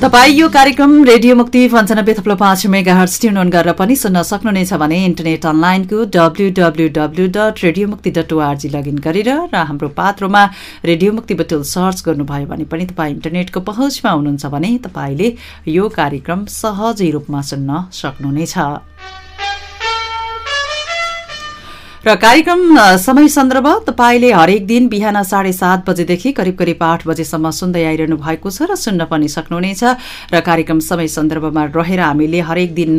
तपाईँ यो कार्यक्रम रेडियो मुक्ति पञ्चानब्बे थप्लो पाँच मेगा हर्स ट्युन अन गरेर पनि सुन्न सक्नुहुनेछ भने इन्टरनेट अनलाइनको W W W dot radio Mukti dot O R G login गरेर र हाम्रो पात्रोमा रेडियो मुक्ति बटुल सर्च गर्नुभयो भने पनि तपाईँ इन्टरनेटको पहुँचमा हुनुहुन्छ भने तपाईँले यो कार्यक्रम सहजै रूपमा सुन्न सक्नुहुनेछ। र कार्यक्रम समय सन्दर्भ तपाईँले हरेक दिन बिहान साढे सात बजेदेखि करिब करिब आठ बजेसम्म सुन्दै आइरहनु भएको छ र सुन्न पनि सक्नुहुनेछ। र कार्यक्रम समय सन्दर्भमा रहेर हामीले हरेक दिन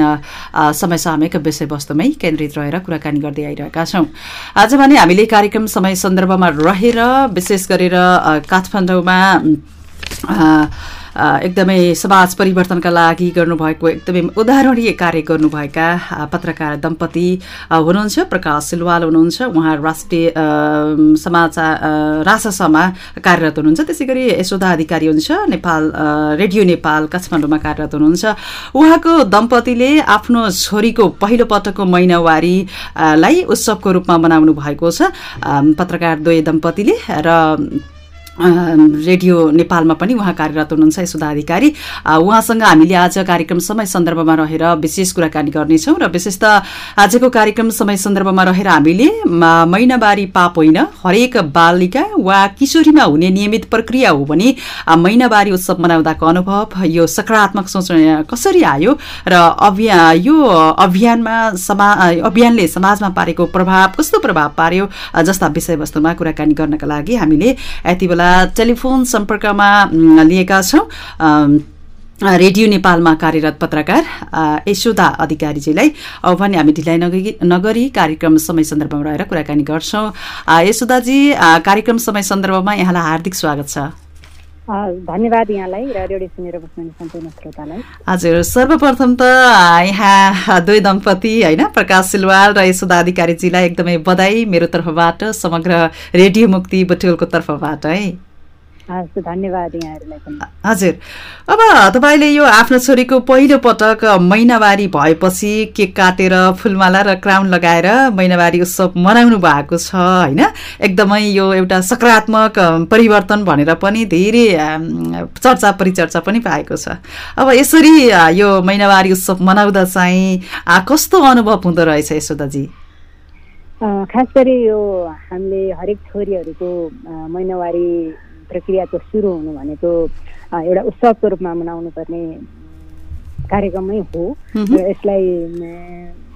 समय सामयिक विषयवस्तुमै केन्द्रित रहेर कुराकानी गर्दै आइरहेका छौं। आज भने हामीले कार्यक्रम समय सन्दर्भमा रहेर विशेष गरेर काठमाडौँमा एकदमै समाज परिवर्तनका लागि गर्नुभएको एकदमै उदाहरणीय कार्य गर्नुभएका पत्रकार दम्पति हुनुहुन्छ प्रकाश सिलवाल हुनुहुन्छ उहाँ राष्ट्रिय समाचार राससमा कार्यरत हुनुहुन्छ। त्यसै गरी यशोधा अधिकारी हुनुहुन्छ नेपाल रेडियो नेपाल काठमाडौँमा कार्यरत हुनुहुन्छ। उहाँको दम्पतिले आफ्नो छोरीको पहिलो पटकको महिनावारीलाई उत्सवको रूपमा मनाउनु भएको छ। पत्रकार द्वय दम्पतिले र रेडियो नेपालमा पनि उहाँ कार्यरत हुनुहुन्छ यशोदा अधिकारी उहाँसँग हामीले आज कार्यक्रम समय सन्दर्भमा रहेर विशेष कुराकानी गर्नेछौँ र विशेष त आजको कार्यक्रम समय सन्दर्भमा रहेर हामीले महिनावारी पाप होइन हरेक बालिका वा किशोरीमा हुने नियमित प्रक्रिया हो भने महिनावारी उत्सव मनाउँदाको अनुभव यो सकारात्मक सोच कसरी आयो र अभिया यो अभियानमा समा अभियानले समाजमा पारेको प्रभाव कस्तो प्रभाव पार्यो जस्ता विषयवस्तुमा कुराकानी गर्नका लागि हामीले यति बेला टेलिफोन सम्पर्कमा लिएका छौँ। रेडियो नेपालमा कार्यरत पत्रकार यशोदा अधिकारीजीलाई भने हामी ढिलाइ नगरी नगरी कार्यक्रम समय सन्दर्भमा रहेर कुराकानी गर्छौँ। यशोदाजी कार्यक्रम समय सन्दर्भमा यहाँलाई हार्दिक स्वागत छ। धन्यवाद यहाँलाई र सम्पूर्ण श्रोतालाई। हजुर सर्वप्रथम त यहाँ दुई दम्पति होइन प्रकाश सिलवाल र यशोदा अधिकारीजीलाई एकदमै बधाई मेरो तर्फबाट समग्र रेडियो मुक्ति बटुलको तर्फबाट है। धन्यवाद यहाँहरूलाई पनि हजुर। अब तपाईँले यो आफ्नो छोरीको पहिलो पटक महिनावारी भएपछि केक काटेर फुलमाला र क्राउन लगाएर महिनावारी उत्सव मनाउनु भएको छ होइन? एकदमै यो एउटा सकारात्मक परिवर्तन भनेर पनि धेरै चर्चा परिचर्चा पनि पाएको छ। अब यसरी यो महिनावारी उत्सव मनाउँदा चाहिँ कस्तो अनुभव हुँदो रहेछ यशोदाजी खास गरी यो हामीले हरेक छोरीहरूको महिनावारी प्रक्रियाको सुरु हुनु भनेको एउटा उत्सवको रूपमा मनाउनु पर्ने कार्यक्रमै हो। र यसलाई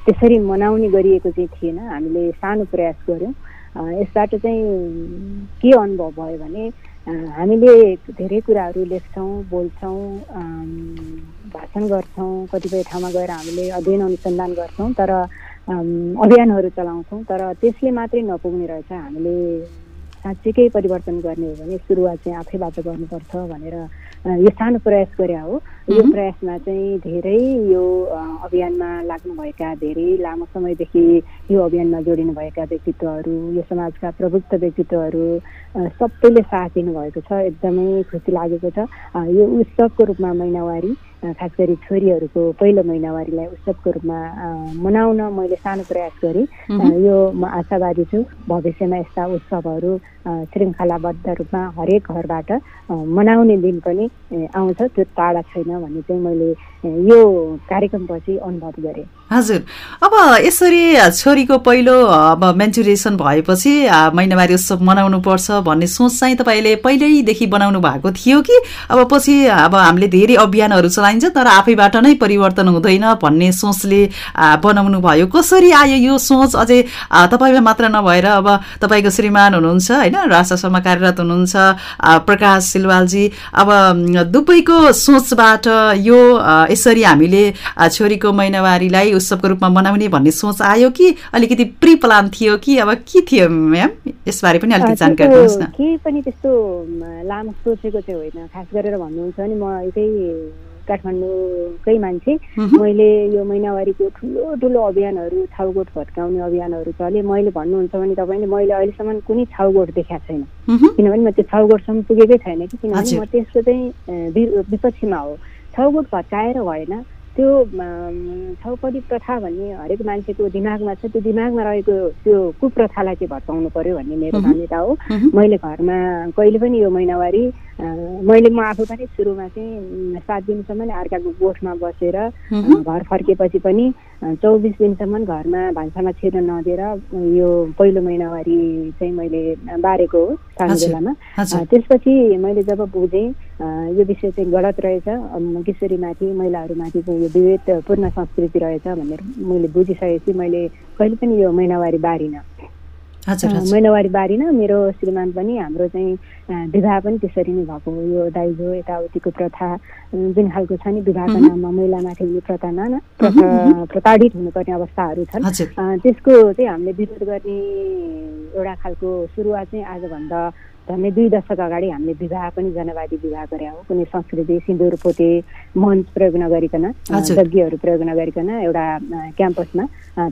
त्यसरी मनाउने गरिएको चाहिँ थिएन। हामीले सानो प्रयास गऱ्यौँ। यसबाट चाहिँ के अनुभव भयो भने हामीले धेरै कुराहरू लेख्छौँ बोल्छौँ भाषण गर्छौँ कतिपय ठाउँमा गएर हामीले अध्ययन अनुसन्धान गर्छौँ तर अभियानहरू चलाउँछौँ। तर त्यसले मात्रै नपुग्ने रहेछ। हामीले साँच्चीकै परिवर्तन गर्ने हो भने सुरुवात चाहिँ आफैबाट गर्नुपर्छ भनेर यो सानो प्रयास गरे हो। यो प्रयासमा चाहिँ धेरै यो अभियानमा लाग्नुभएका धेरै लामो समयदेखि यो अभियानमा जोडिनुभएका व्यक्तित्वहरू यो समाजका प्रबुद्ध व्यक्तित्वहरू सबैले साथ दिनुभएको छ एकदमै खुसी लागेको छ। यो उत्सवको रूपमा महिनावारी खास गरी छोरीहरूको पहिलो महिनावारीलाई उत्सवको रूपमा मनाउन मैले सानो प्रयास गरेँ। यो म आशावादी छु। भविष्यमा यस्ता उत्सवहरू श्रृङ्खलाबद्ध रूपमा हरेक घरबाट मनाउने दिन पनि आउँछ। त्यो टाढा छैन भन्ने चाहिँ मैले यो कार्यक्रमपछि अनुभव गरेँ। हजुर। अब यसरी छोरीको पहिलो अब मेन्चुरेसन भएपछि महिनावारी उत्सव मनाउनु पर्छ भन्ने सोच चाहिँ तपाईँले पहिल्यैदेखि बनाउनु भएको थियो कि? अब पछि अब हामीले धेरै अभियानहरू चलाइन्छ तर आफैबाट नै परिवर्तन हुँदैन भन्ने सोचले बनाउनु भयो। कसरी आयो यो सोच? अझै तपाईँमा मात्र नभएर अब तपाईँको श्रीमान हुनुहुन्छ होइन? राष्ट्रसभा कार्यरत हुनुहुन्छ। प्रकाश सिलवालजी अब दुवैको सोचबाट यो यसरी हामीले छोरीको महिनावारीलाई उत्सवको रूपमा मनाउने भन्ने सोच आयो कि? अलिकति प्रि प्लान थियो कि? अब के थियो म्याम? यसबारे पनि अलिकति जानकारी दिनुहोस् न। केही पनि त्यस्तो लामो सोचेको चाहिँ होइन। खास गरेर भन्नुहुन्छ भने म यतै काठमाडौँकै मान्छे। मैले यो महिनावारीको ठुलो ठुलो अभियानहरू छाउगोठ भत्काउने अभियानहरू चले। मैले भन्नुहुन्छ भने तपाईँले मैले अहिलेसम्म कुनै छाउगोठ देखाएको छैन। किनभने म त्यो छाउगोठसम्म पुगेकै छैन कि। किनभने म त्यसको चाहिँ विपक्षमा हो। छाउगोठ भत्काएर भएन। त्यो छौपडी प्रथा भन्ने हरेक मान्छेको दिमागमा छ त्यो दिमागमा रहेको त्यो कुप्रथालाई चाहिँ भत्काउनु पर्यो भन्ने मेरो मान्यता हो। मैले घरमा कहिले पनि यो महिनावारी मैले म आफू पनि सुरुमा चाहिँ सात दिनसम्म अर्काको गोठमा बसेर घर फर्केपछि पनि चौबिस दिनसम्म घरमा भान्सामा छिर्न नदिएर यो पहिलो महिनावारी चाहिँ मैले बारेको हो सानो बेलामा। त्यसपछि मैले जब बुझेँ यो विषय चाहिँ गलत रहेछ किशोरीमाथि महिलाहरूमाथिको यो विभेदपूर्ण संस्कृति रहेछ भनेर मैले बुझिसकेपछि मैले कहिले पनि यो महिनावारी बारिनँ। महिनावारी बारिन। मेरो श्रीमान पनि हाम्रो चाहिँ विवाह पनि त्यसरी नै भएको यो दाइजो यताउतिको प्रथा जुन खालको छ नि विवाहको नाममा महिलामाथि हुने प्रथामा प्रताडित हुनुपर्ने अवस्थाहरू छन्। त्यसको चाहिँ हामीले विरोध गर्ने एउटा खालको सुरुवात चाहिँ आजभन्दा झन्डै दुई दशक अगाडि हामीले विवाह पनि जनवादी विवाह गरे हो। कुनै संस्कृति सिन्दुर पोते मञ्च प्रयोग नगरिकन यज्ञहरू प्रयोग नगरिकन एउटा क्याम्पसमा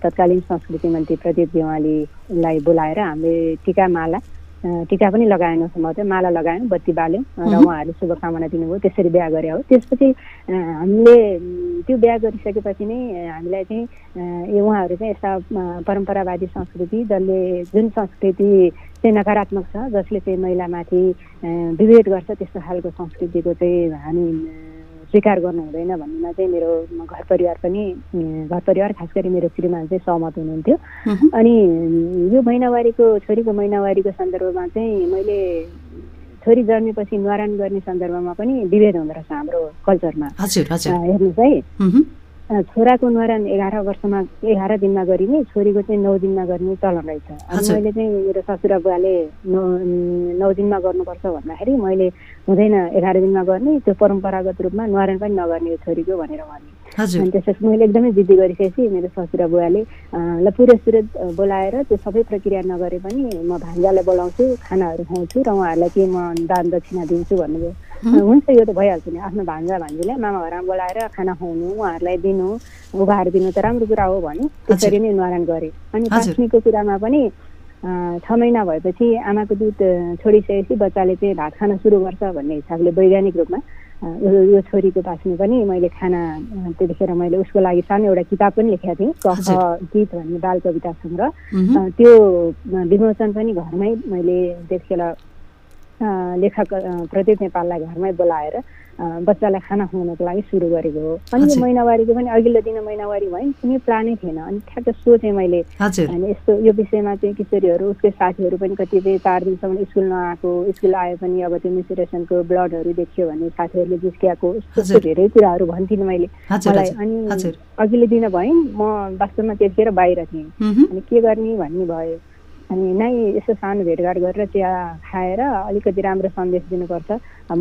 तत्कालीन संस्कृति मन्त्री प्रदीप देवालीलाई बोलाएर हामीले टिका माला टिका पनि लगाएनौँ सम्भवतः माला लगायौँ बत्ती बाल्यौँ र उहाँहरूले शुभकामना दिनुभयो। त्यसरी बिहा गरे हो। त्यसपछि हामीले त्यो बिहा गरिसकेपछि नै हामीलाई चाहिँ उहाँहरू चाहिँ यस्ता परम्परावादी संस्कृति जसले जुन संस्कृति चाहिँ नकारात्मक छ जसले चाहिँ महिलामाथि विभेद गर्छ त्यस्तो खालको संस्कृतिको चाहिँ हामी स्वीकार गर्नु हुँदैन भन्नेमा चाहिँ मेरो घर परिवार पनि घर परिवार खास गरी मेरो श्रीमान चाहिँ सहमत हुनुहुन्थ्यो। अनि यो महिनावारीको छोरीको महिनावारीको सन्दर्भमा चाहिँ मैले छोरी जन्मेपछि न्वारान गर्ने सन्दर्भमा पनि विभेद हुँदो रहेछ हाम्रो कल्चरमा। हेर्नुहोस् है। छोराको न्वारान एघार वर्षमा एघार दिनमा गरिने छोरीको चाहिँ नौ दिनमा गर्ने चलन रहेछ। अनि मैले चाहिँ मेरो ससुरा बुवाले नौ नौ दिनमा गर्नुपर्छ भन्दाखेरि मैले हुँदैन एघार दिनमा गर्ने त्यो परम्परागत रूपमा न्वारान पनि नगर्ने छोरीको भनेर भने। अनि त्यसपछि मैले एकदमै जिद्दी गरिसकेपछि मेरो ससुरा बुवाले ल पुरै सुरत बोलाएर त्यो सबै प्रक्रिया नगरे पनि म भान्जालाई बोलाउँछु खानाहरू खुवाउँछु र उहाँहरूलाई के म दान दक्षिणा दिन्छु भन्नुभयो। हुन्छ यो त भइहाल्छ नि। आफ्नो भान्जा भान्जीलाई मामा घरमा बोलाएर खाना खुवाउनु उहाँहरूलाई दिनु उभार दिनु त राम्रो कुरा हो भने त्यसरी नै निवारण गरेँ। अनि पास्नीको कुरामा पनि छ महिना भएपछि आमाको दुध छोडिसकेपछि बच्चाले चाहिँ भात खान सुरु गर्छ भन्ने हिसाबले वैज्ञानिक रूपमा यो छोरीको पास्ने पनि मैले खाना त्यतिखेर मैले उसको लागि सानो एउटा किताब पनि लेखेको थिएँ कफ गीत भन्ने बाल कविता सङ्ग्रह। त्यो विमोचन पनि घरमै मैले त्यतिखेर लेखक प्रदीप नेपाललाई घरमै बोलाएर बच्चालाई खाना खुवाउनको लागि सुरु गरेको हो। अनि यो महिनावारीको पनि अघिल्लो दिन महिनावारी भयो कुनै प्लानै थिएन। अनि ठ्याक्क सोचेँ मैले। अनि यस्तो यो विषयमा चाहिँ किशोरीहरू उसकै साथीहरू पनि कतिपय चार दिनसम्म स्कुल नआएको स्कुल आयो पनि अब त्यो मिसुरेसनको ब्लडहरू देखियो भने साथीहरूले जिस्कियाएको यस्तो धेरै कुराहरू भन्थिनँ मैले। मलाई अनि अघिल्लो दिन भएँ म वास्तवमा त्यतिखेर बाहिर थिएँ। अनि के गर्ने भन्ने भयो। अनि नै यसो सानो भेटघाट गरेर चिया खाएर अलिकति राम्रो सन्देश दिनुपर्छ।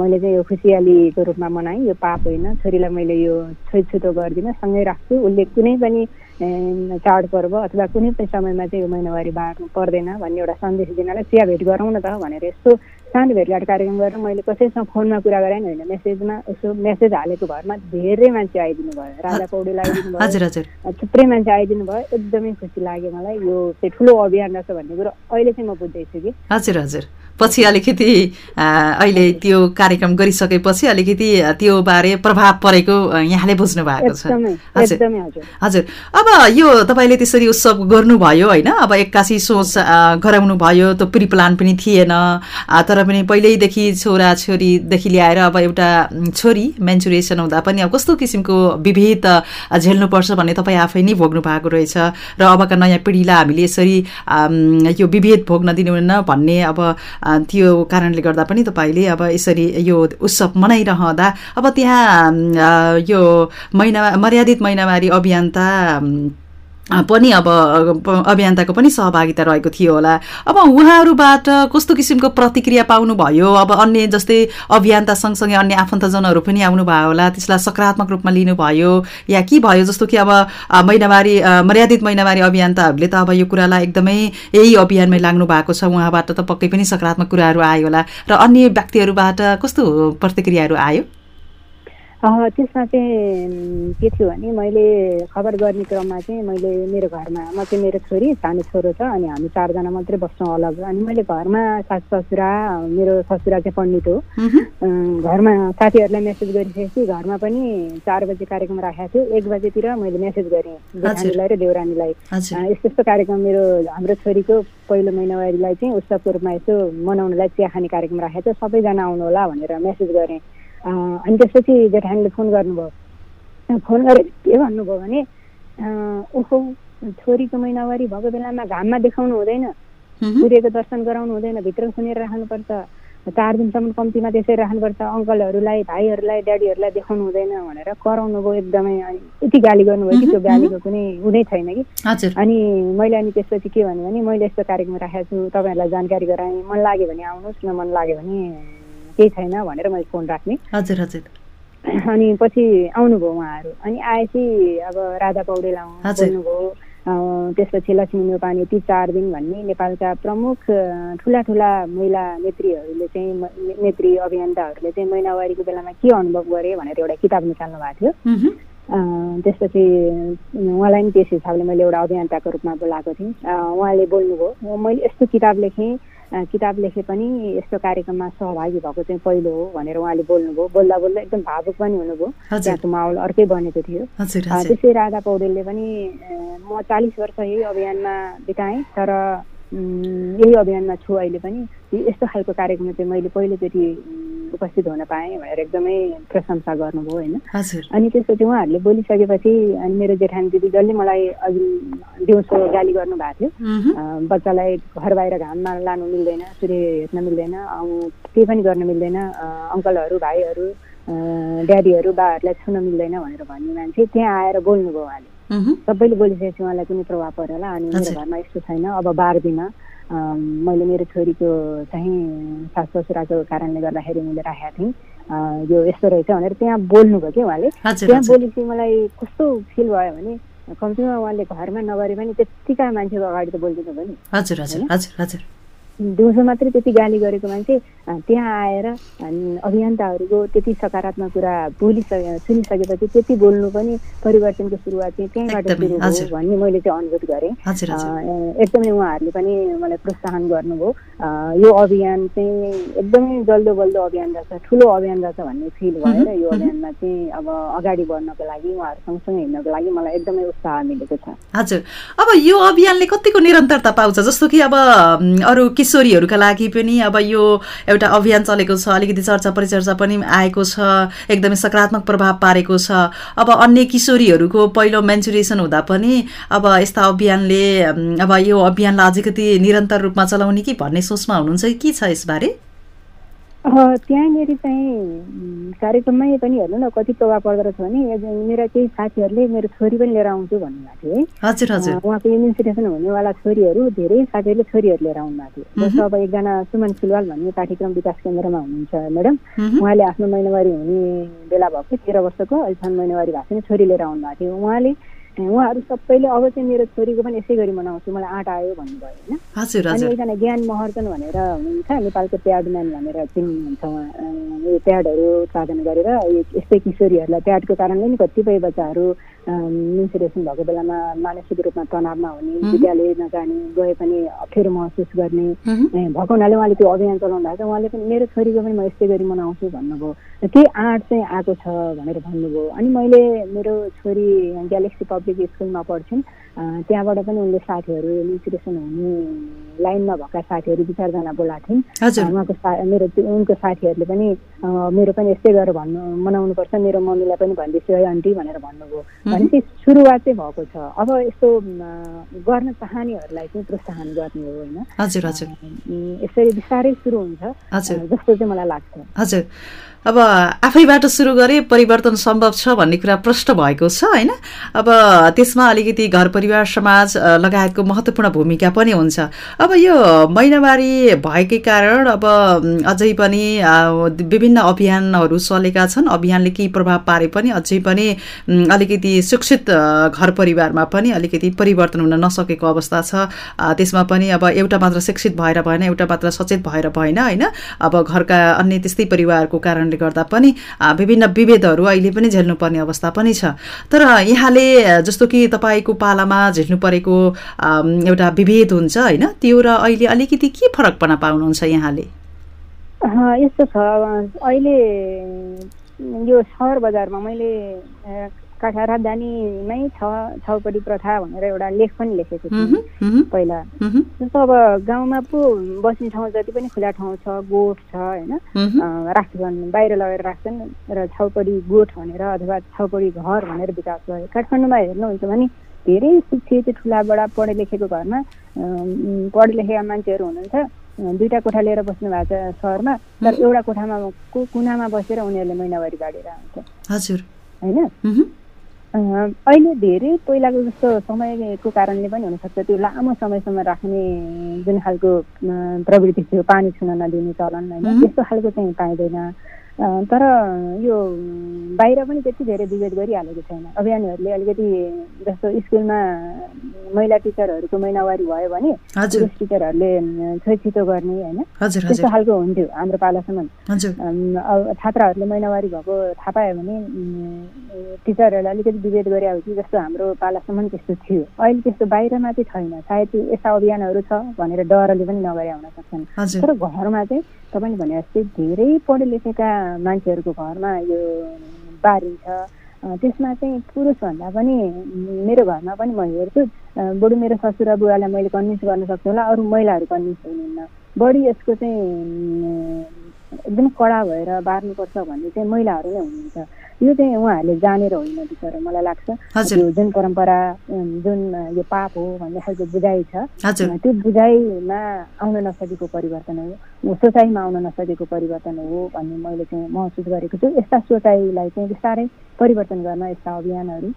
मैले चाहिँ यो खुसियालीको रूपमा मनाएँ यो पाप होइन। छोरीलाई मैले यो छोइछुतो गर्दिनँ सँगै राख्छु। उसले कुनै पनि चाडपर्व अथवा कुनै पनि समयमा चाहिँ यो महिनावारी बाँड्नु पर्दैन भन्ने एउटा सन्देश दिनलाई चिया भेट गरौँ न त भनेर यस्तो सानो भेटघाट कार्यक्रम गरेर मैले कसैसँग फोनमा कुरा गरेँ होइन। मेसेजमा यसो मेसेज हालेको भरमा धेरै मान्छे आइदिनु भयो। राजा पौडेल आइदिनु भयो। थुप्रै मान्छे आइदिनु भयो। एकदमै खुसी लाग्यो मलाई। यो चाहिँ ठुलो अभियान रहेछ भन्ने कुरो अहिले चाहिँ म बुझ्दैछु कि। हजुर हजुर। पछि अलिकति अहिले त्यो कार्यक्रम गरिसकेपछि अलिकति त्यो बारे प्रभाव परेको यहाँले बुझ्नु भएको छ हजुर। अब यो तपाईँले त्यसरी उत्सव गर्नुभयो होइन? अब एक्कासी सोच गराउनु भयो त्यो प्रि प्लान पनि थिएन। तर पनि पहिल्यैदेखि छोरा छोरीदेखि ल्याएर अब एउटा छोरी मेन्चुरेसन हुँदा पनि अब कस्तो किसिमको विभेद झेल्नुपर्छ भन्ने तपाईँ आफै नै भोग्नु भएको रहेछ। र अबका नयाँ पिँढीलाई हामीले यसरी यो विभेद भोग्न दिनुहुन्न भन्ने अब त्यो कारणले गर्दा पनि तपाईँले अब यसरी यो उत्सव मनाइरहँदा अब त्यहाँ यो महिना मर्यादित महिनावारी अभियन्ता पनि अब अभियन्ताको पनि सहभागिता रहेको थियो होला। अब उहाँहरूबाट कस्तो किसिमको प्रतिक्रिया पाउनुभयो? अब अन्य जस्तै अभियन्ता सँगसँगै अन्य आफन्तजनहरू पनि आउनुभयो होला। त्यसलाई सकारात्मक रूपमा लिनुभयो। या के भयो? जस्तो कि अब महिनावारी मर्यादित महिनावारी अभियन्ताहरूले त अब यो कुरालाई एकदमै यही अभियानमै लाग्नु भएको छ। उहाँबाट त पक्कै पनि सकारात्मक कुराहरू आयो होला। र अन्य व्यक्तिहरूबाट कस्तो प्रतिक्रियाहरू आयो? त्यसमा चाहिँ के थियो भने मैले खबर गर्ने क्रममा चाहिँ मैले मेरो घरमा म चाहिँ मेरो छोरी सानो छोरो छ अनि हामी चारजना मात्रै बस्छौँ अलग। अनि मैले घरमा सासु ससुरा मेरो ससुरा चाहिँ पण्डित हो। घरमा साथीहरूलाई मेसेज गरिसकेपछि घरमा पनि चार बजे कार्यक्रम राखेको थियो। एक बजेतिर मैले मेसेज गरेँ जेठानीलाई र देउरानीलाई। यस्तो यस्तो कार्यक्रम मेरो हाम्रो छोरीको पहिलो महिनावारीलाई चाहिँ उत्सवको रूपमा यसो मनाउनलाई चिया खाने कार्यक्रम राखेको छ। सबैजना आउनु होला भनेर मेसेज गरेँ। अनि त्यसपछि जेठानीले फोन गर्नुभयो। फोन गरेर के भन्नुभयो भने ओहो छोरीको महिनावारी भएको बेलामा घाममा देखाउनु हुँदैन। सूर्यको दर्शन गराउनु हुँदैन भित्र सुनेर राख्नुपर्छ। चार दिनसम्म कम्तीमा त्यसै राख्नुपर्छ। अङ्कलहरूलाई भाइहरूलाई ड्याडीहरूलाई देखाउनु हुँदैन भनेर कराउनु भयो एकदमै। अनि यति गाली गर्नुभयो कि त्यो गालीको कुनै हुँदै छैन कि। अनि मैले अनि त्यसपछि के भन्यो भने मैले यस्तो कार्यक्रम राखेको छु तपाईँहरूलाई जानकारी गराएँ। मन लाग्यो भने आउनुहोस् न मन लाग्यो भने केही छैन भनेर मैले फोन राख्ने। हजुर हजुर। अनि पछि आउनुभयो उहाँहरू। अनि आएपछि अब राधा पौडेल आउनुभयो त्यसपछि लक्ष्मी नेपानी ती चार दिन भन्ने नेपालका प्रमुख ठुला ठुला महिला नेत्रीहरूले चाहिँ नेत्री अभियन्ताहरूले चाहिँ महिनावारीको बेलामा के अनुभव गरे भनेर एउटा किताब निकाल्नु भएको थियो। त्यसपछि उहाँलाई पनि त्यस हिसाबले मैले एउटा अभियन्ताको रूपमा बोलाएको थिएँ। उहाँले बोल्नुभयो मैले यस्तो किताब लेखेँ किताब लेखे पनि यस्तो कार्यक्रममा सहभागी भएको चाहिँ पहिलो हो भनेर उहाँले बोल्नुभयो। बोल्दा बोल्दा एकदम भावुक पनि हुनुभयो। त्यहाँको माहौल अर्कै बनेको थियो। त्यसै राधा पौडेलले पनि म चालिस वर्ष यही अभियानमा बिताएँ तर यही अभियानमा छु अहिले पनि। यस्तो खालको कार्यक्रम चाहिँ मैले पहिलोचोटि उपस्थित हुन पाएँ भनेर एकदमै प्रशंसा गर्नुभयो होइन? अनि त्यसपछि उहाँहरूले बोलिसकेपछि अनि मेरो जेठानी दिदी जसले मलाई अघि दिउँसो गाली गर्नु भएको थियो बच्चालाई घर बाहिर घाममा लानु मिल्दैन सूर्य हेर्न मिल्दैन केही पनि गर्न मिल्दैन अङ्कलहरू भाइहरू ड्याडीहरू बाहरूलाई छुन मिल्दैन भनेर भन्ने मान्छे त्यहाँ आएर बोल्नुभयो उहाँले। सबैले बोलिसकेपछि उहाँलाई कुनै प्रभाव पऱ्यो होला अनि मेरो घरमा यस्तो छैन अब दिन मैले मेरो छोरीको चाहिँ सास ससुराको कारणले गर्दाखेरि मैले राखेको थिएँ। यो यस्तो रहेछ भनेर त्यहाँ बोल्नुभयो कि उहाँले। त्यहाँ बोलेपछि मलाई कस्तो फिल भयो भने कम्तीमा उहाँले घरमा नगरे पनि त्यत्तिका मान्छेको अगाडि त बोलिदिनु भयो नि। दिउँसो मात्रै त्यति गाली गरेको मान्छे त्यहाँ आएर अभियन्ताहरूको त्यति सकारात्मक कुरा बोलिसके सुनिसकेपछि त्यति बोल्नु पनि परिवर्तनको सुरुवात चाहिँ त्यहीँबाट सुरु हो भन्ने मैले चाहिँ अनुभूत गरेँ। एकदमै उहाँहरूले पनि मलाई प्रोत्साहन गर्नुभयो। यो अभियान चाहिँ एकदमै जल्दो बल्दो अभियान रहेछ ठुलो अभियान रहेछ भन्ने फिल भएर यो अभियानमा चाहिँ अब अगाडि बढ्नको लागि उहाँहरू सँगसँगै हिँड्नको लागि मलाई एकदमै उत्साह मिलेको छ। हजुर। अब यो अभियानले कतिको निरन्तरता पाउँछ? जस्तो कि अब अरू किशोरीहरूका लागि पनि अब यो एउटा अभियान चलेको छ अलिकति चर्चा परिचर्चा पनि आएको छ एकदमै सकारात्मक प्रभाव पारेको छ। अब अन्य किशोरीहरूको पहिलो मेन्चुरेसन हुँदा पनि अब यस्ता अभियानले अब यो अभियानलाई अझै कति निरन्तर रूपमा चलाउने कि भन्ने सोचमा हुनुहुन्छ कि के छ यसबारे? त्यहाँनिर चाहिँ कार्यक्रममै पनि हेर्नु न कति प्रभाव पर्दो रहेछ भने मेरा केही साथीहरूले मेरो छोरी पनि लिएर आउँछु भन्नुभएको थियो है। हजुर हजुर। उहाँको इम्युनिसेसन हुनेवाला छोरीहरू धेरै साथीहरूले छोरीहरू लिएर आउनु भएको थियो जस्तो अब एकजना सुमन सिलवाल भन्ने पाठ्यक्रम विकास केन्द्रमा हुनुहुन्छ म्याडम। उहाँले आफ्नो महिनावारी हुने बेला भएको तेह्र वर्षको। अहिलेसम्म महिनावारी भएको छैन छोरी लिएर आउनु भएको थियो। उहाँले उहाँहरू सबैले अब चाहिँ मेरो छोरीको पनि यसै गरी मनाउँछु। मलाई आँट आयो भन्नुभयो होइन। अनि एकजना ज्ञान महर्जन भनेर हुनुहुन्छ नेपालको प्याडम्यान भनेर चिन्नुहुन्छ उहाँ। प्याडहरू उत्पादन गरेर यस्तै किशोरीहरूलाई प्याडको कारणले नि कतिपय बच्चाहरू मेन्सुरेसन भएको बेलामा मानसिक रूपमा तनावमा हुने विद्यालय नजाने गए पनि अप्ठ्यारो महसुस गर्ने। भएको हुनाले उहाँले त्यो अभियान चलाउनु भएको छ। उहाँले पनि मेरो छोरीको पनि म यस्तै गरी मनाउँछु भन्नुभयो। केही आँट चाहिँ आएको छ भनेर भन्नुभयो। अनि मैले मेरो छोरी ग्यालेक्सी पब्लिक स्कुलमा पढ्छन्। त्यहाँबाट पनि उनले साथीहरू इन्सपिरेसन हुने लाइनमा भएका साथीहरू दुई चारजना बोलाएको थिइन्। उहाँको सा मेरो उनको साथीहरूले पनि मेरो पनि यस्तै गरेर भन्नु मनाउनुपर्छ। मेरो मम्मीलाई पनि भन्दैछु है आन्टी भनेर भन्नुभयो। भनेपछि सुरुवात चाहिँ भएको छ। अब यस्तो गर्न चाहनेहरूलाई चाहिँ प्रोत्साहन गर्ने हो होइन? हजुर हजुर। यसरी बिस्तारै सुरु हुन्छ। जस्तो चाहिँ मलाई लाग्छ। हजुर। अब आफैबाट सुरु गरे परिवर्तन सम्भव छ भन्ने कुरा प्रष्ट भएको छ होइन? अब त्यसमा अलिकति घर परिवार समाज लगायतको महत्त्वपूर्ण भूमिका पनि हुन्छ। अब यो महिनावारी भएकै कारण अब अझै पनि विभिन्न अभियानहरू चलेका छन्। अभियानले केही प्रभाव पारे पनि अझै पनि अलिकति शिक्षित घर परिवारमा पनि अलिकति परिवर्तन हुन नसकेको अवस्था छ। त्यसमा पनि अब एउटा मात्र शिक्षित भएर भएन एउटा मात्र सचेत भएर भएन होइन? अब घरका अन्य त्यस्तै परिवारको कारणले गर्दा पनि विभिन्न विभेदहरू अहिले पनि झेल्नुपर्ने अवस्था पनि छ। तर यहाँले जस्तो कि तपाईँको पालामा झेल्नु परेको एउटा विभेद हुन्छ होइन त्यो र अहिले अलिकति के फरकपना पाउनुहुन्छ यहाँले? यस्तो छ अहिले यो सहर बजारमा मैले काठा राजधानीमै छ प्रथा भनेर एउटा लेख पनि लेखेको छु पहिला। जस्तो अब गाउँमा पो बस्ने ठाउँ जति पनि खुला ठाउँ छ गोठ छ होइन राख्छन् बाहिर लगेर राख्छन् र छाउपडी गोठ भनेर अथवा छाउपडी घर भनेर विकास भयो। काठमाडौँमा हेर्नुहुन्छ भने धेरै शिक्षित ठुलाबाट पढे लेखेको घरमा पढे लेखेका मान्छेहरू हुनुहुन्छ। दुईवटा कोठा लिएर बस्नु भएको छ सहरमा तर एउटा कोठामा कुनामा बसेर उनीहरूले महिनावारी बाँडेर हुन्छ हजुर। होइन? अहिले धेरै पहिलाको जस्तो समयको कारणले पनि हुनसक्छ। त्यो लामो समयसम्म राख्ने जुन खालको प्रवृत्ति थियो पानी छुन नदिने चलन होइन? त्यस्तो खालको चाहिँ पाइँदैन। तर यो बाहिर पनि त्यति धेरै विभेद गरिहालेको छैन। अभियानहरूले अलिकति जस्तो स्कुलमा महिला टिचरहरूको महिनावारी भयो भने पुरुष टिचरहरूले छिटो गर्ने होइन? त्यस्तो खालको हुन्थ्यो हाम्रो पालासम्म। छात्राहरूले महिनावारी भएको थाहा पायो भने टिचरहरूले अलिकति विभेद गरे कि जस्तो हाम्रो पालासम्म त्यस्तो थियो। अहिले त्यस्तो बाहिरमा चाहिँ छैन। सायद यस्ता अभियानहरू छ भनेर डरले पनि नगरे हुन सक्छन्। तर घरमा चाहिँ तपाईँले भने जस्तै धेरै पढे लेखेका मान्छेहरूको घरमा यो बारिन्छ। त्यसमा चाहिँ पुरुषभन्दा पनि मेरो घरमा पनि म हेर्छु। बरु मेरो ससुरा बुवालाई मैले कन्भिन्स गर्न सक्छु होला अरू महिलाहरू कन्भिन्स हुनुहुन्न बढी यसको चाहिँ एकदम कडा भएर बार्नुपर्छ भन्ने चाहिँ महिलाहरू नै हुनुहुन्छ। यो चाहिँ उहाँहरूले जानेर होइन बिचरा। मलाई लाग्छ यो जुन परम्परा जुन यो पाप हो भन्ने खालको बुझाइ छ। त्यो बुझाइमा आउन नसकेको परिवर्तन हो। सोचाइमा आउन नसकेको परिवर्तन हो भन्ने मैले चाहिँ महसुस गरेको छु। यस्ता सोचाइलाई चाहिँ बिस्तारै परिवर्तन गर्न यस्ता अभियानहरू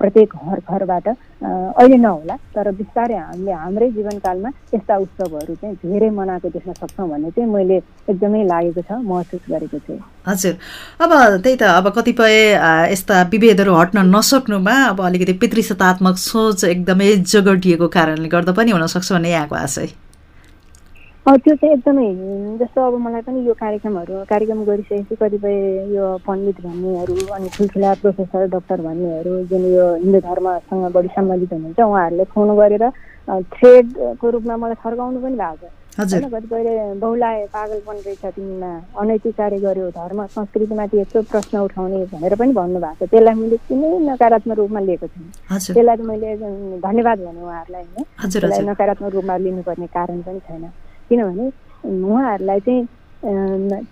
प्रत्येक घर घरबाट अहिले नहोला तर बिस्तारै हामीले हाम्रै जीवनकालमा यस्ता उत्सवहरू चाहिँ धेरै मनाएको देख्न सक्छौँ भन्ने चाहिँ मैले एकदमै लागेको छ महसुस गरेको छु। हजुर। अब त्यही त अब कतिपय यस्ता विभेदहरू हट्न नसक्नुमा अब अलिकति पितृसत्तात्मक सोच एकदमै जोगटिएको कारणले गर्दा पनि हुनसक्छ भन्ने यहाँको आशय। त्यो चाहिँ एकदमै जस्तो अब मलाई पनि यो कार्यक्रमहरू कार्यक्रम गरिसकेपछि कतिपय यो पण्डित भन्नेहरू अनि ठुल्ठुला प्रोफेसर डक्टर भन्नेहरू जुन यो हिन्दू धर्मसँग बढी सम्बन्धित हुनुहुन्छ उहाँहरूले फोन गरेर थ्रेडको रूपमा मलाई थर्काउनु पनि भएको छ। कतिपयले बहुलाए पागलपन रहेछ तिमीमा। अनैतिक कार्य गर्यो धर्म संस्कृतिमाथि यस्तो प्रश्न उठाउने भनेर पनि भन्नुभएको छ। त्यसलाई मैले कुनै नकारात्मक रूपमा लिएको छैन। त्यसलाई मैले धन्यवाद भने उहाँहरूलाई होइन? त्यसलाई नकारात्मक रूपमा लिनुपर्ने कारण पनि छैन। किनभने उहाँहरूलाई चाहिँ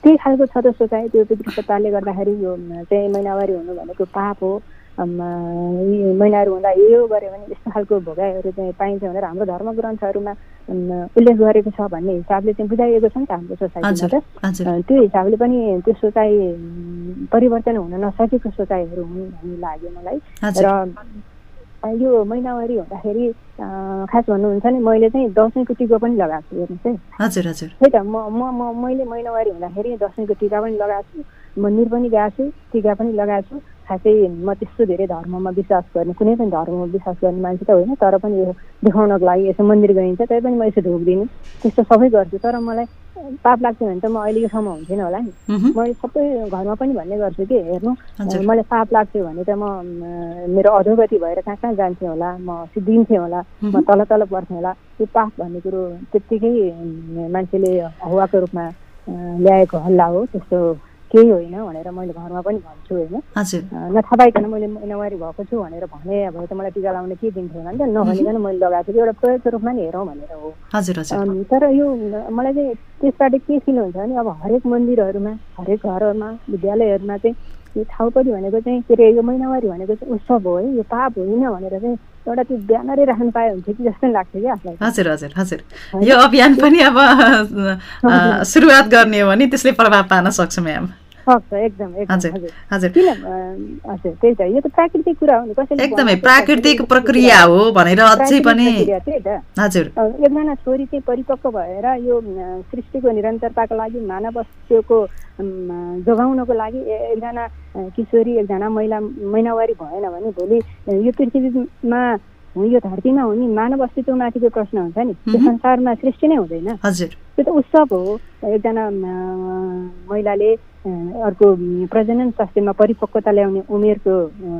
त्यही खालको छ त सोचाइ। त्यो पितृसत्ताले गर्दाखेरि यो चाहिँ महिनावारी हुनु भनेको पाप हो। महिनाहरू हुँदा यो गऱ्यो भने यस्तो खालको भोगाइहरू चाहिँ पाइन्छ भनेर हाम्रो धर्म ग्रन्थहरूमा उल्लेख गरेको छ भन्ने हिसाबले चाहिँ बुझाइएको छ नि त हाम्रो सोसाइटीमा त। त्यो हिसाबले पनि त्यो सोचाइ परिवर्तन हुन नसकेको सोचाइहरू हुन् भन्ने लाग्यो मलाई। र यो महिनावारी हुँदाखेरि खास भन्नुहुन्छ नि मैले चाहिँ दसैँको टिका पनि लगाएको छु हेर्नुहोस् है। हजुर हजुर। त्यही त म म मैले महिनावारी हुँदाखेरि दसैँको टिका पनि लगाएको छु मन्दिर पनि गएको छु टिका पनि लगाएको छु। खासै म त्यस्तो धेरै धर्ममा विश्वास गर्ने कुनै पनि धर्ममा विश्वास गर्ने मान्छे त होइन तर पनि यो देखाउनको लागि यसो मन्दिर गइन्छ तै पनि म यसो ढोक्दिनँ त्यस्तो सबै गर्छु तर मलाई पाप लाग्छ भने त म अहिले यो ठाउँमा हुन्थेन होला नि मैले सबै घरमा पनि भन्ने गर्छु कि हेर्नु मलाई पाप लाग्थ्यो भने त म मेरो अधोगति भएर कहाँ कहाँ जान्थेँ होला म सिद्धिन्थेँ होला म तल तल पर्थेँ होला त्यो पाप भन्ने कुरो त्यत्तिकै मान्छेले हवाको रूपमा ल्याएको हल्ला हो त्यस्तो केही होइन भनेर मैले घरमा पनि भन्छु होइन। नथाहा पाइकन मैले महिनावारी भएको छु भनेर भने अब त मलाई टिका लगाउन के दिन्थ्यो होला नि त नभनिकन मैले लगाएको थिएँ एउटा प्रयोगको रूपमा नि हेरौँ भनेर हो। तर यो मलाई चाहिँ त्यसबाट के फिल हुन्छ भने अब हरेक मन्दिरहरूमा हरेक घरहरूमा विद्यालयहरूमा चाहिँ यो छाउपडी भनेको चाहिँ के अरे यो महिनावारी भनेको चाहिँ उत्सव हो है यो पाप होइन भनेर चाहिँ एउटा त्यो ब्यानरै राख्नु पाए हुन्थ्यो कि जस्तो लाग्थ्यो कि आफूलाई। हजुर हजुर हजुर। यो अभियान पनि अब सुरुवात गर्ने हो भने त्यसले प्रभाव पार्न सक्छ म्याम एकदम प्राकृतिक प्रक्रिया हो भनेर अझै पनि हजुर। एकजना छोरी चाहिँ परिपक्व भएर यो सृष्टिको निरन्तरताको लागि मानव अस्तित्वको जोगाउनको लागि एकजना किशोरी एकजना महिला महिनावारी भएन भने भोलि यो पृथ्वीमा यो धरतीमा हुने मानव अस्तित्वमाथिको प्रश्न हुन्छ नि। त्यो संसारमा सृष्टि नै हुँदैन। त्यो त उत्सव हो। एकजना महिलाले अर्को प्रजनन स्वास्थ्यमा परिपक्वता ल्याउने उमेरको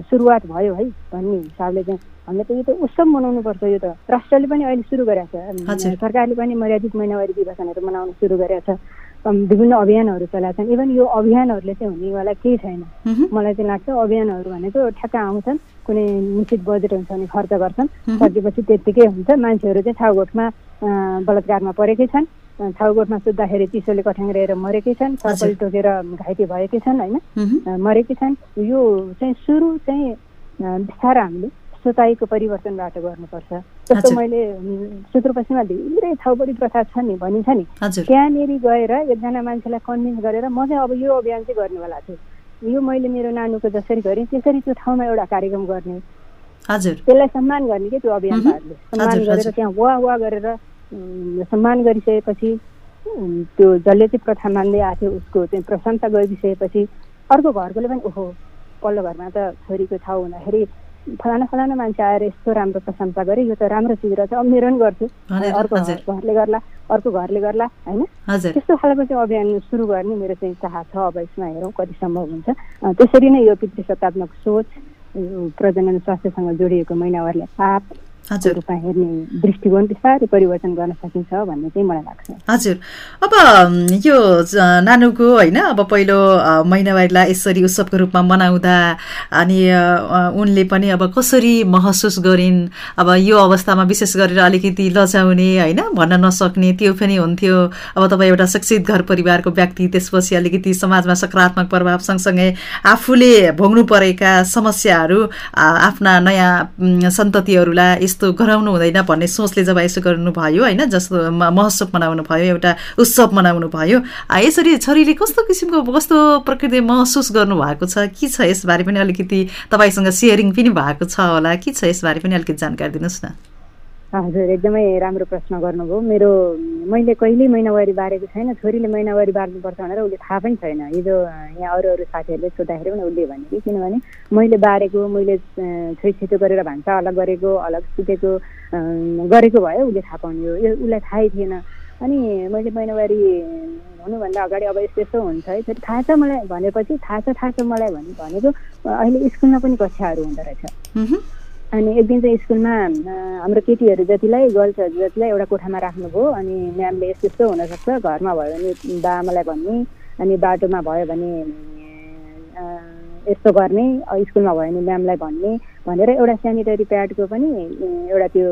सुरुवात भयो है भन्ने हिसाबले चाहिँ हामीले त यो त उत्सव मनाउनुपर्छ यो त। राष्ट्रले पनि अहिले सुरु गरेको छ। सरकारले पनि मर्यादित महिनावारी दिवसहरू मनाउन सुरु गरेको छ। विभिन्न अभियानहरू चलाएको छन् इभन यो अभियानहरूले चाहिँ हुनेवाला केही छैन। मलाई चाहिँ लाग्छ अभियानहरू भनेको ठ्याक्क आउँछन्। कुनै निश्चित बजेट हुन्छ भने खर्च गर्छन्। सकेपछि त्यत्तिकै हुन्छ। मान्छेहरू चाहिँ छाउगोठमा बलात्कारमा परेकै छन्। छाउगोठमा सुत्दाखेरि चिसोले कठ्याङ्ग्रेर मरेकै छन् सर्पल टोकेर घाइते भएकै छन् होइन? मरेकै छन्। यो चाहिँ सुरु चाहिँ बिस्तारै हामीले सोचाइको परिवर्तनबाट गर्नुपर्छ। जस्तो मैले सुदूरपश्चिममा धेरै छाउपडी प्रथा छ नि भनिन्छ नि त्यहाँनिर गएर एकजना मान्छेलाई कन्भिन्स गरेर म चाहिँ अब यो अभियान चाहिँ गर्नेवाला छु। यो मैले मेरो नानुको जसरी गरेँ त्यसरी त्यो ठाउँमा एउटा कार्यक्रम गर्ने। हजुर। त्यसलाई सम्मान गर्ने के त्यो अभियानहरूले सम्मान गरेर त्यहाँ वा वा गरेर सम्मान गरिसकेपछि त्यो जसले चाहिँ प्रथा मान्दै आएको थियो उसको चाहिँ प्रशंसा गरिसकेपछि अर्को घरकोले पनि ओहो पल्लो घरमा त छोरीको छाउ हुँदाखेरि फलाना फलाना मान्छे आएर यस्तो राम्रो प्रशंसा गरे यो त राम्रो चिज रहेछ। अब मेरो पनि गर्छु अर्को घरले गर्ला अर्को घरले गर्ला होइन? त्यस्तो खालको चाहिँ अभियान सुरु गर्ने मेरो चाहिँ चाह छ। अब यसमा हेरौँ कति सम्भव हुन्छ। त्यसरी नै यो पितृसत्तात्मक सोच प्रजनन स्वास्थ्यसँग जोडिएको महिनावारले पाप रूपमा हेर्ने दृष्टिकोण बिस्तारै परिवर्तन गर्न सकिन्छ भन्ने चाहिँ मलाई लाग्छ। हजुर। अब यो नानुको होइन अब पहिलो महिनावारीलाई यसरी उत्सवको रूपमा मनाउँदा अनि उनले पनि अब कसरी महसुस गरिन् अब यो अवस्थामा विशेष गरेर अलिकति लजाउने होइन भन्न नसक्ने त्यो पनि हुन्थ्यो। अब तपाईँ एउटा शिक्षित घर परिवारको व्यक्ति त्यसपछि अलिकति समाजमा सकारात्मक प्रभाव सँगसँगै आफूले भोग्नु परेका समस्याहरू आफ्ना नयाँ सन्ततिहरूलाई यस्तो गराउनु हुँदैन भन्ने सोचले जब यसो गर्नुभयो होइन जस्तो महोत्सव मनाउनु भयो एउटा उत्सव मनाउनु भयो यसरी छोरीले कस्तो किसिमको कस्तो प्रकृति महसुस गर्नुभएको छ के छ यसबारे पनि अलिकति तपाईँसँग सेयरिङ पनि भएको छ होला के छ यसबारे पनि अलिकति जानकारी दिनुहोस् न। हजुर एकदमै राम्रो प्रश्न गर्नुभयो। मेरो मैले कहिल्यै महिनावारी बारेको छैन छोरीले महिनावारी बार्नुपर्छ भनेर उसले थाहा पनि छैन। हिजो यहाँ अरू अरू साथीहरूले सोद्धाखेरि पनि उसले भने कि किनभने मैले बारेको मैले छोइ छिटो गरेर भान्सा अलग गरेको अलग सुतेको गरेको भयो उसले थाहा पाउने हो। यो उसलाई थाहै थिएन। अनि मैले महिनावारी हुनुभन्दा अगाडि अब यस्तो यस्तो हुन्छ। है फेरि थाहा छ मलाई भनेपछि थाहा छ थाहा छ मलाई भने भनेको अहिले स्कुलमा पनि कक्षाहरू हुँदो रहेछ। अनि एक दिन चाहिँ स्कुलमा हाम्रो केटीहरू जतिलाई गर्ल्सहरू जतिलाई एउटा कोठामा राख्नुभयो अनि म्यामले यस्तो यस्तो हुनसक्छ घरमा भयो भने बा आमालाई भन्ने अनि बाटोमा भयो भने यस्तो गर्ने स्कुलमा भयो भने म्यामलाई भन्ने भनेर एउटा सेनिटरी प्याडको पनि एउटा त्यो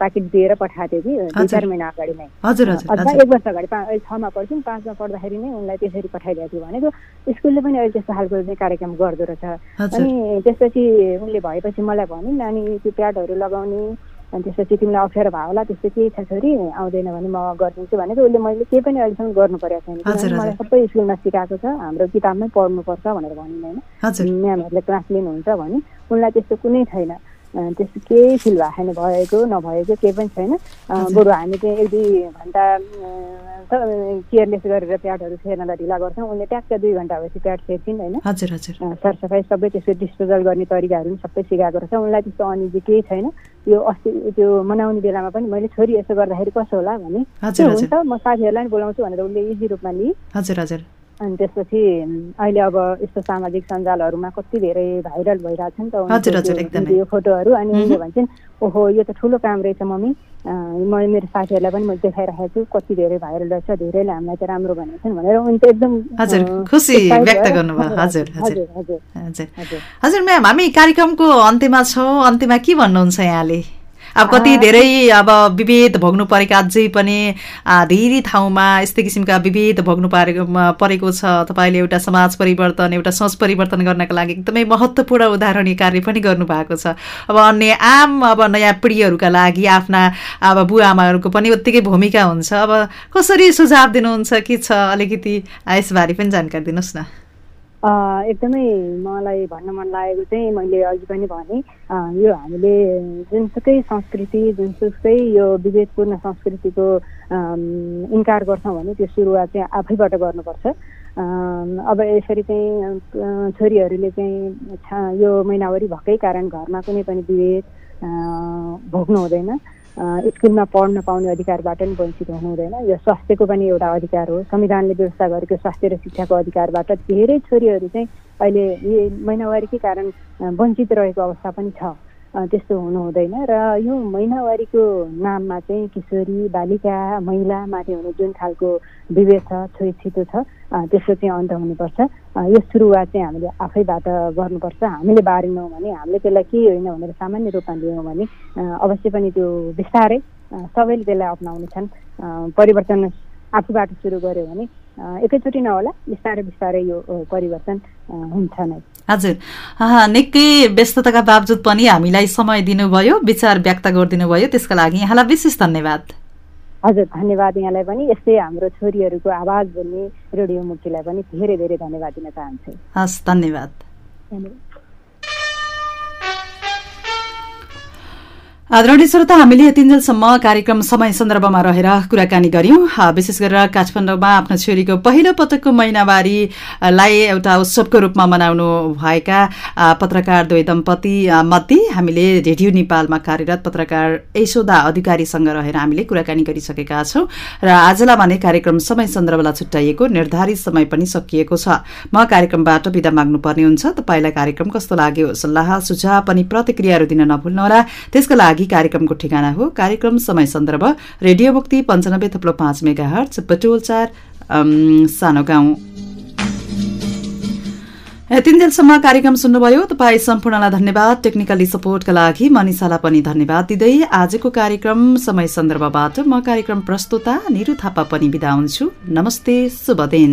प्याकेट दिएर पठाएको थियो कि दुई चार महिना अगाडि नै। अथवा एक वर्ष अगाडि अहिले छमा पढ्छौँ पाँचमा पढ्दाखेरि नै उनलाई त्यसरी पठाइदिएको थियो भनेको। स्कुलले पनि अहिले त्यस्तो खालको चाहिँ कार्यक्रम गर्दो रहेछ। अनि त्यसपछि उनले भएपछि मलाई भन्यो नानी त्यो प्याडहरू लगाउने अनि त्यसपछि तिमीलाई अप्ठ्यारो भयो होला त्यस्तो केही छ छोरी आउँदैन भने म गरिदिन्छु भनेको उसले मैले केही पनि अहिलेसम्म गर्नु परेको छैन मलाई सबै स्कुलमा सिकाएको छ हाम्रो किताबमै पढ्नुपर्छ भनेर भनिन् होइन म्यामहरूले क्लास लिनुहुन्छ भने उनलाई त्यस्तो कुनै छैन। त्यस्तो केही फिल भएको छैन भएको नभएको केही पनि छैन। बरु हामी चाहिँ एक दुई घन्टा केयरलेस गरेर प्याडहरू फेर्नलाई ढिला गर्छौँ। उनले ट्याक्क दुई घन्टा भएपछि प्याड फेर्छिन् होइन? हजुर हजुर। सरसफाइ सबै त्यसको डिस्पोजल गर्ने तरिकाहरू पनि सबै सिकाएको रहेछ। उनलाई त्यस्तो अनिजी केही छैन। यो अस्ति त्यो मनाउने बेलामा पनि मैले छोरी यसो गर्दाखेरि कसो होला भने हुन्छ म साथीहरूलाई पनि बोलाउँछु भनेर उसले इजी रूपमा लिएँ हजुर हजुर। अनि त्यसपछि अहिले अब यस्तो सामाजिक सञ्जालहरूमा कति धेरै भाइरल भइरहेको छ नि त यो फोटोहरू अनि उनले भन्छन् ओहो यो त ठुलो काम रहेछ मम्मी। म मेरो साथीहरूलाई पनि मैले देखाइरहेको छु कति धेरै भाइरल रहेछ धेरैले हामीलाई चाहिँ राम्रो भनेको छन् भनेर उनी त एकदम हजुर खुसी व्यक्त गर्नुभयो। हजुर हजुर हजुर हजुर म्याम हामी कार्यक्रमको अन्त्यमा छौँ। अन्त्यमा के भन्नुहुन्छ यहाँले? अब कति धेरै अब विभेद भोग्नु परेका अझै पनि धेरै ठाउँमा यस्तै किसिमका विभेद भोग्नु परेको परेको छ। तपाईँले एउटा समाज परिवर्तन एउटा सोच परिवर्तन गर्नका लागि एकदमै महत्त्वपूर्ण उदाहरणीय कार्य पनि गर्नुभएको छ। अब अन्य आम अब नयाँ पिँढीहरूका लागि आफ्ना अब बुवा आमाहरूको पनि उत्तिकै भूमिका हुन्छ। अब कसरी सुझाव दिनुहुन्छ के छ? अलिकति यसबारे पनि जानकारी दिनुहोस् न। एकदमै मलाई भन्न मन लागेको चाहिँ मैले अघि पनि भने यो हामीले जुनसुकै संस्कृति जुनसुकै यो विभेदपूर्ण संस्कृतिको इन्कार गर्छौँ भने त्यो सुरुवात चाहिँ आफैबाट गर्नुपर्छ। अब यसरी चाहिँ छोरीहरूले चाहिँ यो महिनावरी भएकै कारण घरमा कुनै पनि विभेद भोग्नु हुँदैन। स्कुलमा पढ्न पाउने अधिकारबाट पनि वञ्चित हुनु हुँदैन। यो स्वास्थ्यको पनि एउटा अधिकार हो। संविधानले व्यवस्था गरेको स्वास्थ्य र शिक्षाको अधिकारबाट धेरै छोरीहरू चाहिँ अहिले महिनावारीकै कारण वञ्चित रहेको अवस्था पनि छ। त्यस्तो हुनु हुँदैन र यो महिनावारीको नाममा चाहिँ किशोरी बालिका महिलामाथि हुने जुन खालको विवेक छ छोइछितो छ त्यसको चाहिँ अन्त हुनुपर्छ। यो सुरुवात चाहिँ हामीले आफैबाट गर्नुपर्छ। हामीले बारेनौँ भने हामीले त्यसलाई केही होइन भनेर सामान्य रूपमा लियौँ भने अवश्य पनि त्यो बिस्तारै सबैले त्यसलाई अप्नाउनेछन्। परिवर्तन आफूबाट सुरु गऱ्यो भने एकैचोटि नहोला बिस्तारै बिस्तारै यो परिवर्तन हुन्छ नै। हजुर। निकै व्यस्तताका बावजुद पनि हामीलाई समय दिनुभयो विचार व्यक्त गरिदिनु भयो त्यसको लागि यहाँलाई विशेष धन्यवाद। हजुर धन्यवाद यहाँलाई पनि। यस्तै हाम्रो छोरीहरूको आवाज बोल्ने रेडियो मुक्तिलाई पनि धेरै धेरै धन्यवाद दिन चाहन्छु। हस् धन्यवाद। आदरणीय श्रोता हामीले यतिन्जेलसम्म कार्यक्रम समय सन्दर्भमा रहेर कुराकानी गर्यौं विशेष गरेर काठमाडौँमा आफ्नो छोरीको पहिलो पटकको महिनावारीलाई एउटा उत्सवको रूपमा मनाउनु भएका पत्रकार दुवै दम्पति मध्ये हामीले रेडियो नेपालमा कार्यरत पत्रकार यशोदा अधिकारीसँग रहेर हामीले कुराकानी गरिसकेका छौं र आजलाई भने कार्यक्रम समय सन्दर्भलाई छुट्याइएको निर्धारित समय पनि सकिएको छ। म कार्यक्रमबाट विदा माग्नुपर्ने हुन्छ। तपाईँलाई कार्यक्रम कस्तो लाग्यो सल्लाह सुझाव पनि प्रतिक्रियाहरू दिन नभुल्नुहोला। त्यसको लागि लागि कार्यक्रमको ठेगाना हो। कार्यक्रम समय सन्दर्भ रेडियो मुक्ति पञ्चानब्बे थप्लो पाँच मेगा हर्च सानो गाउँ। तिन दिनसम्म कार्यक्रम सुन्नुभयो। तपाईँ सम्पूर्णलाई धन्यवाद। टेक्निकली सपोर्टका लागि मनिषालाई पनि धन्यवाद दिँदै आजको कार्यक्रम समय सन्दर्भबाट म कार्यक्रम प्रस्तुता निरु थापा पनि बिदा हुन्छु। नमस्ते शुभ दिन।